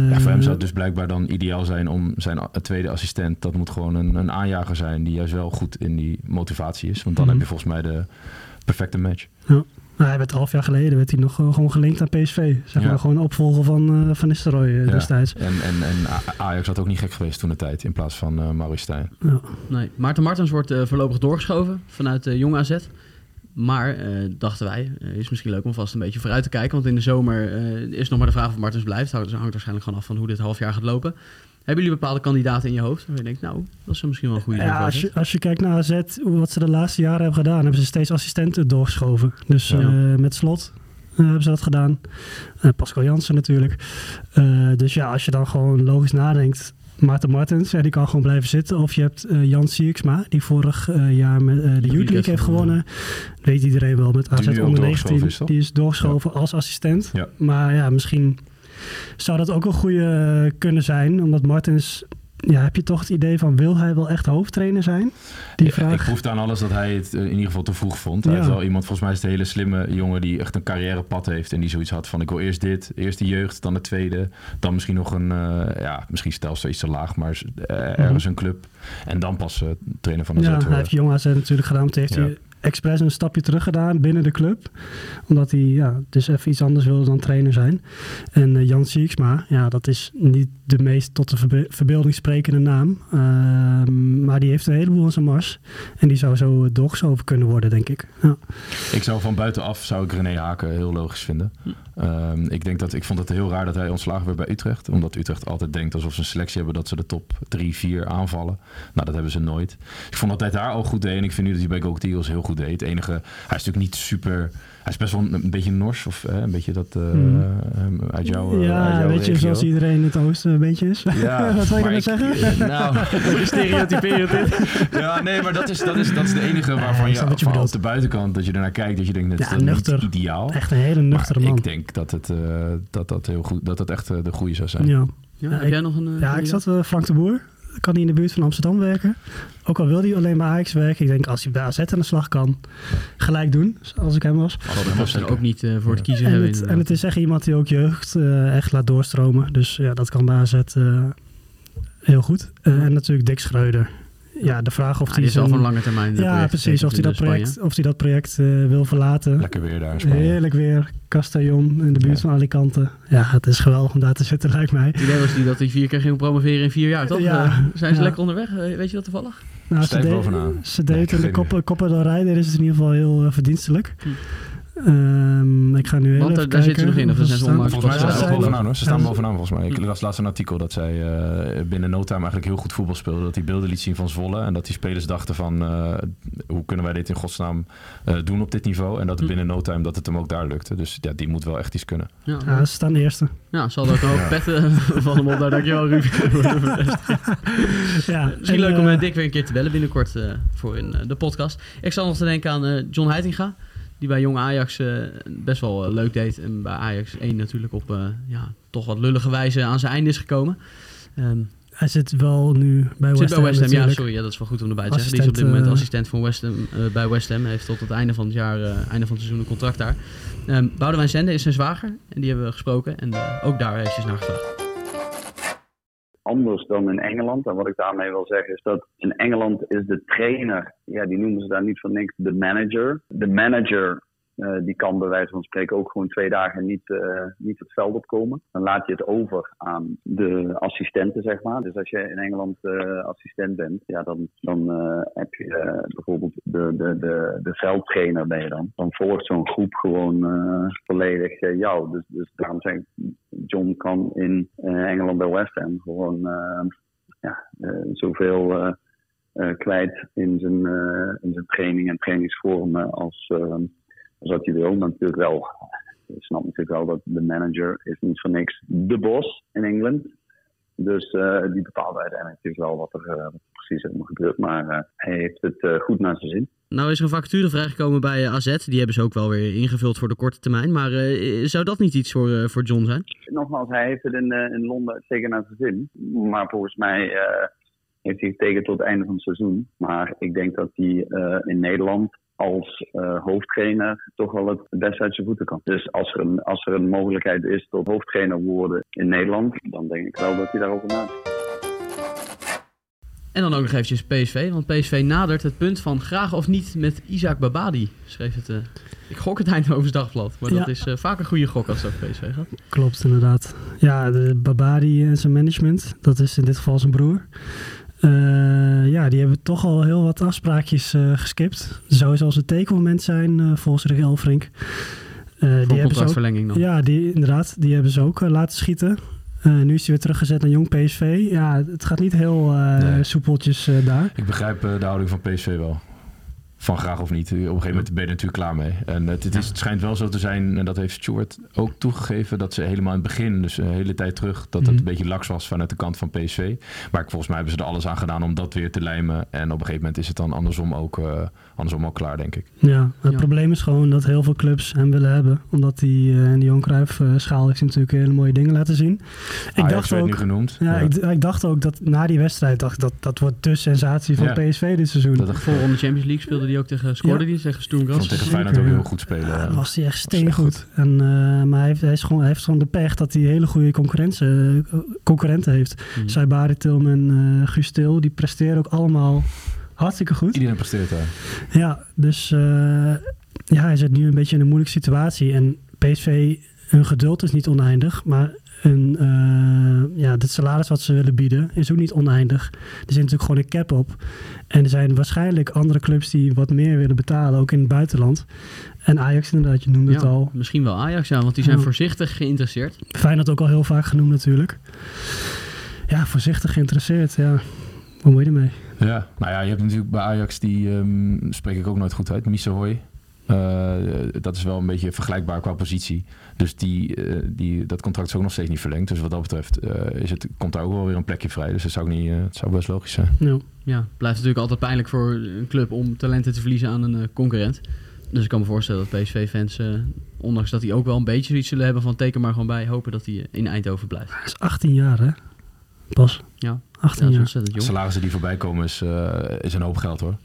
ja, voor hem zou het dus blijkbaar dan ideaal zijn om zijn tweede assistent. Dat moet gewoon een, een aanjager zijn die juist wel goed in die motivatie is. Want dan Mhm. heb je volgens mij de perfecte match. Nou, hij werd een half jaar geleden werd hij nog gewoon gelinkt aan PSV. Zeg Ja. maar gewoon opvolger van eh Van Nistelrooy eh, Ja. destijds. En, en, en Ajax had ook niet gek geweest toen de tijd in plaats van eh Maurice Stijn. Ja. Nee, Maarten Martens wordt eh, voorlopig doorgeschoven vanuit de Jong AZ. Maar, eh, dachten wij, is misschien leuk om vast een beetje vooruit te kijken. Want in de zomer eh, is nog maar de vraag of Martens blijft. Houdt, hangt waarschijnlijk gewoon af van hoe dit half jaar gaat lopen. Hebben jullie bepaalde kandidaten in je hoofd? Waar je denkt, nou, dat is misschien wel een goede Ja, als je, als je kijkt naar AZ, hoe- wat ze de laatste jaren hebben gedaan, hebben ze steeds assistenten doorgeschoven. Dus Ja. eh, met slot eh, hebben ze dat gedaan. Eh, Pascal Jansen natuurlijk. Eh, dus ja, als je dan gewoon logisch nadenkt. Maarten Martens, ja, die kan gewoon blijven zitten. Of je hebt eh, Jan Sierksma, die vorig eh, jaar met, eh, de Youth League heeft gewonnen. Weet iedereen wel met AZ onder doorgeschoven 19. is, toch? die is doorgeschoven als assistent. Ja. Maar ja, misschien zou dat ook een goede eh, kunnen zijn. Omdat Martens, ja, heb je toch het idee van wil hij wel echt hoofdtrainer zijn? Die Ja, vraag. Ik proefde aan alles dat hij het eh, in ieder geval te vroeg vond. Hij Ja. is wel iemand, volgens mij is het een hele slimme jongen die echt een carrièrepad heeft. En die zoiets had van ik wil eerst dit, eerst de jeugd, dan de tweede. Dan misschien nog een, eh, ja, misschien stelsel iets te laag, maar ergens een club. En dan pas eh, trainer van de Mhm. ja, hij heeft Jong AZ natuurlijk gedaan. want heeft Ja. hij expres een stapje terug gedaan binnen de club. Omdat hij ja, dus even iets anders wilde dan trainer zijn. En eh, Jan Sieksma, ja, dat is niet de meest tot de verbe- verbeelding sprekende naam. Ehm, maar die heeft een heleboel aan zijn mars. En die zou zo doorgeschoven kunnen worden, denk ik. Ja. Ik zou van buitenaf zou ik René Haken heel logisch vinden. Hm. Ehm, ik denk dat ik vond het heel raar dat hij ontslagen werd bij Utrecht. Omdat Utrecht altijd denkt alsof ze een selectie hebben dat ze de top 3, 4 aanvallen. Nou, dat hebben ze nooit. Ik vond dat hij daar al goed deed. En ik vind nu dat hij bij Go heel goed deed. Het enige, hij is natuurlijk niet super. Hij is best wel een, een beetje nors. Of eh, een beetje dat eh, uit jouw. eh, ja, uit jouw weet je, regio. zoals iedereen in het oosten een beetje is. Ja, Wat wil je maar nou zeggen? eh, Nou, stereotyperend dit. ja, nee, maar dat is, dat is, dat is de enige waarvan ik je, je van op bedoelt. de buitenkant, dat je ernaar kijkt, dat je denkt, dat Ja, is dat nuchter. niet ideaal. Echt een hele nuchtere maar man. ik denk dat het, eh, dat, dat, heel goed, dat dat echt de goede zou zijn. Ja. Ja, Ja, heb ik- jij nog een... Ja, ik zat Frank de Boer. Kan hij in de buurt van Amsterdam werken. Ook al wil hij alleen bij Ajax werken. Ik denk als hij bij AZ aan de slag kan, gelijk doen. Als ik hem was. Dat was er ook niet eh, voor te kiezen En hebben. het, en het is echt iemand die ook jeugd eh, echt laat doorstromen. Dus ja, dat kan bij AZ eh, heel goed. Eh, en natuurlijk Dick Schreuder. Ja, de vraag of hij is van lange termijn. Ja, precies. Of hij in dat project, of hij dat project eh, wil verlaten. Lekker weer daar in Spanje. Heerlijk weer. Castellon in de buurt Ja. van Alicante. Ja, het is geweldig om daar te zitten, lijkt mij. Het idee was die dat hij vier keer ging promoveren in vier jaar, toch? Ja. Eh, zijn ze Ja. lekker onderweg? Eh, weet je dat toevallig? Nou, ze, Stijf bovenaan. ze Nee, deed in de koppen, koppen del Rij, deden ze het in ieder geval heel eh, verdienstelijk. Hm. Ehm, ik ga nu Want even daar- kijken zitten ze nog in, of zijn ze onlangs Volgens mij Ja, staan ze bovenaan hoor. Ze staan Ja, bovenaan volgens mij. Ik las laatst een artikel dat zij eh, binnen no time eigenlijk heel goed voetbal speelde. Dat hij beelden liet zien van Zwolle. En dat die spelers dachten van eh, hoe kunnen wij dit in godsnaam eh, doen op dit niveau. En dat Hm. binnen no time dat het hem ook daar lukte. Dus ja, die moet wel echt iets kunnen. Ja, Ja, ze staan eerste. ja, zal er ook een hoop petten van hem op. Daar dankjewel, Ruud. Ja, Misschien en, leuk om eh, eh, Dick weer een keer te bellen binnenkort eh, voor in eh, de podcast. Ik zal nog te denken aan eh, John Heitinga. Die bij Jong Ajax eh, best wel eh, leuk deed. En bij Ajax 1 natuurlijk op eh, ja, toch wat lullige wijze aan zijn einde is gekomen. Ehm Hij zit wel nu bij zit West bij Ham West Ham, ja sorry, ja, dat is wel goed om erbij te zeggen. Die is op dit moment assistent van West Ham, bij West Ham. Hij heeft tot het einde van het jaar, eh, einde van het seizoen een contract daar. Ehm Boudewijn Zende is zijn zwager en die hebben we gesproken. En ook daar heeft hij naar gevraagd. Anders dan in Engeland. En wat ik daarmee wil zeggen is dat in Engeland is de trainer, ja, die noemen ze daar niet voor niks de manager. De manager eh, die kan bij wijze van spreken ook gewoon twee dagen niet, eh, niet het veld opkomen. Dan laat je het over aan de assistenten, zeg maar. Dus als je in Engeland eh, assistent bent, ja, dan, dan heb je bijvoorbeeld de, de, de, de veldtrainer ben je dan. Dan volgt zo'n groep gewoon volledig jou. Dus, dus daarom zeg ik, John kan in Engeland bij West Ham gewoon ja, zoveel kwijt in zijn, in zijn training en trainingsvormen als, als wat hij wil. Maar natuurlijk wel, je snapt natuurlijk wel dat de manager is niet voor niks de bos in Engeland. Dus eh, die bepaalt uiteindelijk natuurlijk wel wat er, eh, er precies helemaal gebeurt. Maar eh, hij heeft het eh, goed naar zijn zin. Nou is er een vacature vrijgekomen bij eh, AZ. Die hebben ze ook wel weer ingevuld voor de korte termijn. Maar eh, zou dat niet iets voor, eh, voor John zijn? nogmaals, hij heeft het in, eh, in Londen zeker naar zijn zin. Maar volgens mij eh, heeft hij getekend tot het einde van het seizoen. Maar ik denk dat hij eh, in Nederland als eh, hoofdtrainer toch wel het best uit zijn voeten kan. Dus als er, een, als er een mogelijkheid is tot hoofdtrainer worden in Nederland, dan denk ik wel dat hij daarover nadenkt. En dan ook nog eventjes PSV. Want PSV nadert het punt van graag of niet met Isaac Babadi. Schreef het. eh, ik gok het Eindhovens Dagblad. Maar dat is eh, vaak een goede gok als het over PSV gaat. Klopt, inderdaad. Ja, de Babadi en zijn management, dat is in dit geval zijn broer. Eh, ja, die hebben toch al heel wat afspraakjes eh, geskipt. Zou zelfs een tekenmoment zijn, eh, volgens Rick Elfrink. Eh, die hebben ze ook, dan. ja, die, inderdaad. Die hebben ze ook laten schieten. Eh, nu is hij weer teruggezet naar Jong PSV. Ja, het gaat niet heel eh, Nee. soepeltjes eh, daar. Ik begrijp de houding van PSV wel. Van graag of niet. Op een gegeven moment ben je er natuurlijk klaar mee. En het, het, is, het schijnt wel zo te zijn, en dat heeft Stuart ook toegegeven, dat ze helemaal in het begin, dus een hele tijd terug, dat het Mhm. een beetje laks was vanuit de kant van PSV. Maar ik- volgens mij hebben ze er alles aan gedaan om dat weer te lijmen. En op een gegeven moment is het dan andersom ook, eh, andersom ook klaar, denk ik. Ja, het Ja. probleem is gewoon dat heel veel clubs hem willen hebben. Omdat hij eh, in de Johan Cruijff eh, schaal heeft natuurlijk hele mooie dingen laten zien. Ik dacht werd nu ook, genoemd. ja, ik, ik dacht ook dat na die wedstrijd, dacht dat dat wordt de sensatie van Ja. PSV dit seizoen. Dat de Champions League speelde hij ook tegen, scoorde Ja. die tegen Sturm Ik vond tegen Feyenoord ook heel goed spelen. Ja, was hij echt steengoed. En, eh, maar hij heeft, hij, is gewoon, hij heeft gewoon de pech dat hij hele goede concurrentie, eh, concurrenten heeft. Mhm. Saibari Tilman, eh Guus Til, die presteren ook allemaal hartstikke goed. Iedereen presteert daar. Ja, dus eh, ja, hij zit nu een beetje in een moeilijke situatie. En PSV, hun geduld is niet oneindig, maar hun, eh, ja, het salaris wat ze willen bieden is ook niet oneindig. Er zit natuurlijk gewoon een cap op. En er zijn waarschijnlijk andere clubs die wat meer willen betalen, ook in het buitenland. En Ajax inderdaad, je noemde het al. misschien wel Ajax, ja, want die zijn voorzichtig geïnteresseerd. Feyenoord ook al heel vaak genoemd natuurlijk. Ja, voorzichtig geïnteresseerd, ja. Wat moet je ermee? Ja, nou ja, je hebt natuurlijk bij Ajax, die ehm, spreek ik ook nooit goed uit, Misehoy. Eh dat is wel een beetje vergelijkbaar qua positie. Dus die, eh, die, dat contract is ook nog steeds niet verlengd. Dus wat dat betreft eh, is het, komt daar ook wel weer een plekje vrij. Dus dat zou, ook niet, het zou best logisch zijn. Ja. Ja, het blijft natuurlijk altijd pijnlijk voor een club om talenten te verliezen aan een concurrent. Dus ik kan me voorstellen dat PSV-fans, eh, ondanks dat die ook wel een beetje zoiets zullen hebben van teken maar gewoon bij, hopen dat hij in Eindhoven blijft. Hij is 18 jaar, hè? Pas. Ja, 18 ja dat is jaar. ontzettend De jong. salarissen die voorbij komen is, eh, is een hoop geld hoor.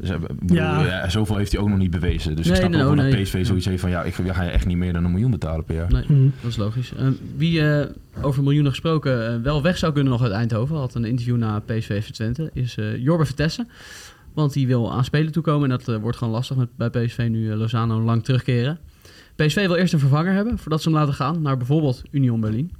Dus, eh, bedoel, Ja. ja, zoveel heeft hij ook nog niet bewezen. Dus Nee, ik snap ook wel oh, dat nee. PSV zoiets heeft van... ja, ik ja, ga je echt niet meer dan een miljoen betalen per jaar. Nee, Hm. dat is logisch. Eh, wie eh, over miljoenen gesproken wel weg zou kunnen nog uit Eindhoven, had een interview na PSV FC Twente, is eh Jorbe Vertessen. Want die wil aan spelen toekomen en dat wordt gewoon lastig met, bij PSV nu Lozano lang terugkeren. PSV wil eerst een vervanger hebben voordat ze hem laten gaan naar bijvoorbeeld Union Berlin.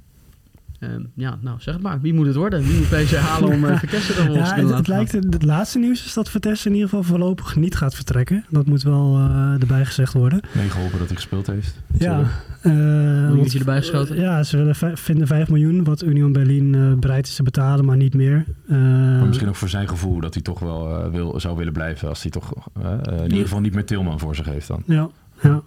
Ehm, ja, nou zeg het maar. Wie moet het worden? Wie moet PSV halen om uh, Vitesse volgens Ja, te het, laten het lijkt, het, het laatste nieuws is dat Vitesse in ieder geval voorlopig niet gaat vertrekken. Dat moet wel eh, erbij gezegd worden. Meegeholpen dat hij gespeeld heeft. Ja, Miljoentje want- erbij geschoten. Ja, ze willen vinden 5 miljoen, wat Union Berlin eh, bereid is te betalen, maar niet meer. Maar misschien ook voor zijn gevoel dat hij toch wel eh, wil, zou willen blijven. Als hij toch in ieder geval niet meer Tilman voor zich heeft dan. Ja, ja.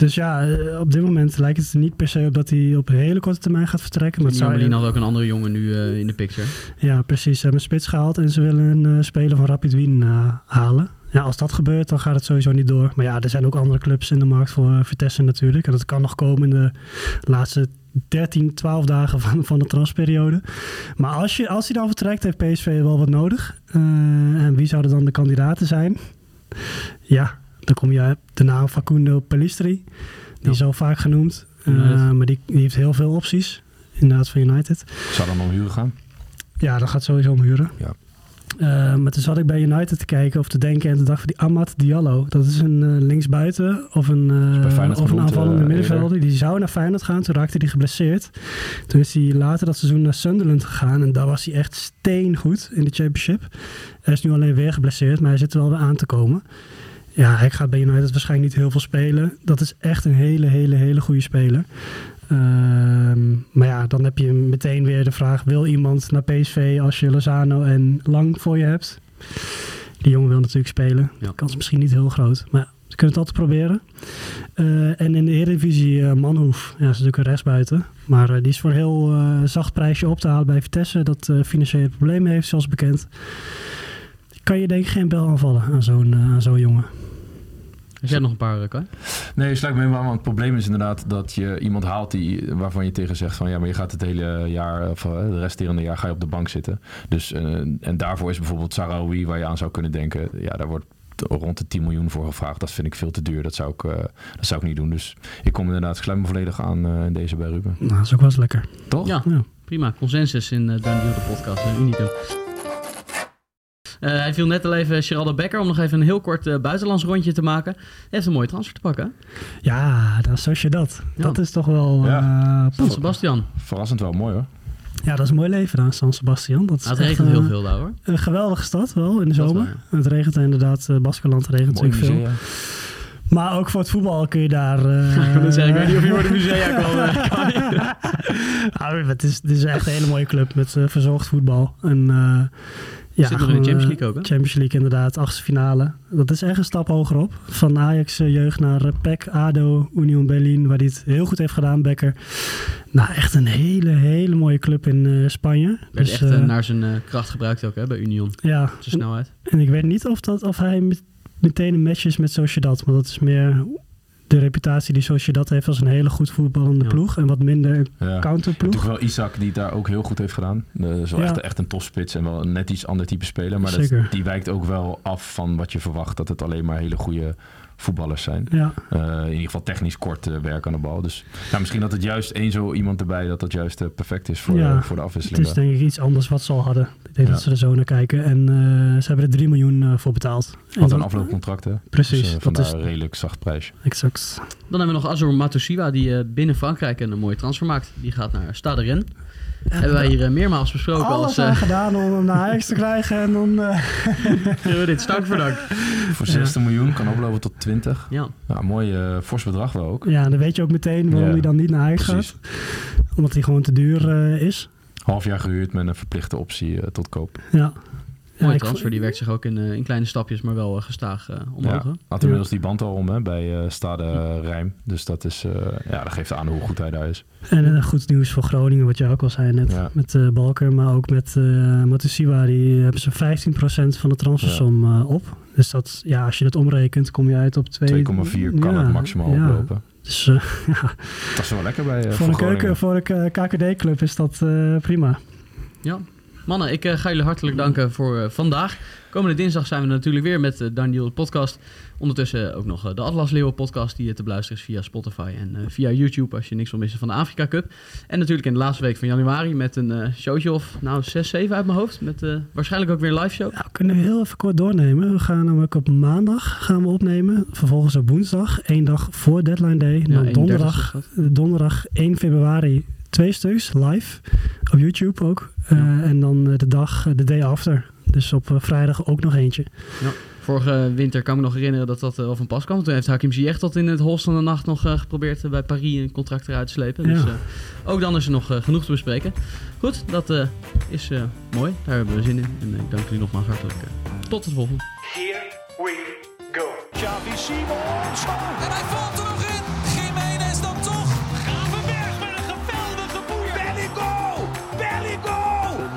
Dus ja, eh, op dit moment lijkt het er niet per se op dat hij op hele korte termijn gaat vertrekken. Maar Berlin had ook een andere jongen nu eh, in de picture. Ja, precies. Ze hebben een spits gehaald en ze willen een eh, speler van Rapid Wien halen. Ja, als dat gebeurt, dan gaat het sowieso niet door. Maar ja, er zijn ook andere clubs in de markt voor Vitesse natuurlijk. En dat kan nog komen in de laatste 13, 12 dagen van, van de transperiode. Maar als, je, als hij dan vertrekt, heeft PSV wel wat nodig. En wie zouden dan de kandidaten zijn? Ja, dan kom je op de naam Facundo Pellistri. Die Ja. is al vaak genoemd. Eh, maar die, die heeft heel veel opties. Inderdaad, van United. Zou dan om huren gaan? Ja, dat gaat sowieso om huren. Ja. Eh, maar toen zat ik bij United te kijken of te denken en toen dacht ik van die Amat Diallo. Dat is een eh, linksbuiten of een, Feyenoord of een aanvallende middenvelder. Die zou naar Feyenoord gaan, toen raakte hij geblesseerd. Toen is hij later dat seizoen naar Sunderland gegaan en daar was hij echt steengoed in de championship. Hij is nu alleen weer geblesseerd, maar hij zit er wel weer aan te komen. Ja, hij gaat bij United waarschijnlijk niet heel veel spelen. Dat is echt een hele, hele, hele goede speler. Ehm, maar ja, dan heb je meteen weer de vraag: wil iemand naar PSV als je Lozano en Lang voor je hebt? Die jongen wil natuurlijk spelen. Ja. De kans is misschien niet heel groot, maar ze kunnen het altijd proberen. Eh, en in de Eredivisie eh, Manhoef, ja, dat is natuurlijk een rechtsbuiten. Maar eh, die is voor een heel zacht prijsje op te halen bij Vitesse. Dat financiële problemen heeft, zoals bekend. Kan je denk ik geen bel aanvallen aan zo'n aan zo'n jongen. Heb jij nog een paar, eh, Kai? Nee, sluit me helemaal aan. Want het probleem is inderdaad dat je iemand haalt die, waarvan je tegen zegt van ja, maar je gaat het hele jaar, of eh, de resterende jaar ga je op de bank zitten. Dus, eh, en daarvoor is bijvoorbeeld Sarawi waar je aan zou kunnen denken. Ja, daar wordt rond de 10 miljoen voor gevraagd. Dat vind ik veel te duur. Dat zou ik, eh, dat zou ik niet doen. Dus ik kom inderdaad, ik sluit me volledig aan eh, in deze bij Ruben. Nou, dat is ook wel eens lekker. Toch? Ja, Ja. prima. Consensus in uh, Dan de podcast. Unicum. Eh, hij viel net al even Geraldo Becker om nog even een heel kort eh, buitenlands rondje te maken. Hij heeft een mooie transfer te pakken. Ja, dan zoals je dat. Ja. Dat is toch wel... Ja. eh, San Sebastian. Verrassend wel mooi hoor. ja, dat is een mooi leven aan San Sebastian. Dat is Nou, het echt, regent heel veel daar hoor. Een geweldige stad wel in de Dat zomer. wel, Het regent inderdaad, uh, Baskeland regent Mooi natuurlijk veel. Maar ook voor het voetbal kun je daar... eh, ik zeggen, ik weet niet of je voor de musea kan. nou, het, is, het is echt een hele mooie club met verzorgd voetbal. En, eh, ja, Zit nog in de Champions eh, League ook, hè? Champions League inderdaad, achtste finale. Dat is echt een stap hoger op. Van Ajax eh, jeugd naar eh, PEC, ADO, Union Berlin, waar hij het heel goed heeft gedaan, Becker. Nou, echt een hele, hele mooie club in eh, Spanje. Werd Dus, echt eh, eh, naar zijn eh, kracht gebruikt ook hè, bij Union. ja, Zijn snelheid. En ik weet niet of, dat, of hij met- meteen een match is met Sociedad. Maar dat is meer de reputatie die Sociedad heeft als een hele goed voetballende Ja. ploeg. En wat minder Ja. counterploeg. Natuurlijk wel Isaac die het daar ook heel goed heeft gedaan. Dat is wel Ja. echt, echt een topspits en wel een net iets ander type speler. Maar dat, die wijkt ook wel af van wat je verwacht. Dat het alleen maar hele goede voetballers zijn. Ja, Eh, in ieder geval technisch kort eh, werk aan de bal. Dus nou, misschien dat het juist één zo iemand erbij... dat dat juist eh, perfect is voor, Ja, voor de het afwisseling. is denk ik iets anders wat ze al hadden. Ik denk Ja. dat ze er zo naar kijken. En eh, ze hebben er 3 miljoen voor betaald. Had een afloopcontract, hè? Precies, Dus, dat is een redelijk zacht prijsje. exact. Dan hebben we nog Azor Matusiwa, die eh, binnen Frankrijk een, mooie transfer maakt. Die gaat naar Stade Rennes. Hebben wij hier eh, meermaals besproken Alles als... aan eh gedaan om hem naar Ajax te krijgen. En dan, eh, dit stank voor dank. Voor 16 miljoen kan oplopen tot 20. Ja, Ja, mooi eh, fors bedrag wel ook. ja, dan weet je ook meteen waarom Ja, hij dan niet naar Ajax Precies. gaat. Omdat hij gewoon te duur eh, is. Half jaar gehuurd met een verplichte optie tot koop. Ja. Ja, mooie transfer. Die werkt zich ook in, eh, in kleine stapjes, maar wel eh, gestaag eh, omhoog. Ja, had inmiddels die band al om hè, bij eh Stade Rijm. Dus dat, is, eh, ja, dat geeft aan hoe goed hij daar is. En goed nieuws voor Groningen, wat je ook al zei net. Ja. Met eh Balker, maar ook met eh Matusiwa. Die hebben ze 15% van de transfersom eh, op. Dus dat, ja, als je dat omrekent, kom je uit op 2... 2,4 kan Ja, het maximaal ja. oplopen. Dus eh, ja, Dat is wel lekker bij eh, voor, een keuken, voor een KKD-club is dat eh, prima. Ja. Mannen, ik eh, ga jullie hartelijk danken voor eh, vandaag. Komende dinsdag zijn we natuurlijk weer met de Daniel de podcast. Ondertussen ook nog de Atlas Leeuwen podcast die te beluisteren is via Spotify en via YouTube als je niks wil missen van de Afrika Cup. En natuurlijk in de laatste week van januari met een showtje of nou 6, 7 uit mijn hoofd. Met waarschijnlijk ook weer een live show. Nou, we kunnen heel even kort doornemen. We gaan namelijk op maandag gaan we opnemen. Vervolgens op woensdag, één dag voor deadline day. Ja, dan 31 donderdag, donderdag 1 februari twee stuks live. Op YouTube ook. Eh, En dan eh, de dag, eh, de day after. Dus op vrijdag ook nog eentje. Vorige winter kan ik me nog herinneren dat dat wel van pas kwam. Toen heeft Hakim Ziyech tot in het holst van de nacht nog geprobeerd bij Paris een contract eruit te slepen. Dus Ja. eh, ook dan is er nog genoeg te bespreken. Goed, dat eh, is eh, mooi. Daar hebben we zin in. En ik dank jullie nogmaals hartelijk. tot het volgende. Here we go. Xavi Simons. En hij valt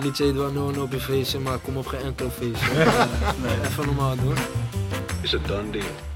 Het liedje Edouard Noon op je feestje, maar kom op geen enkel feestje. Even normaal doen. It's a done deal.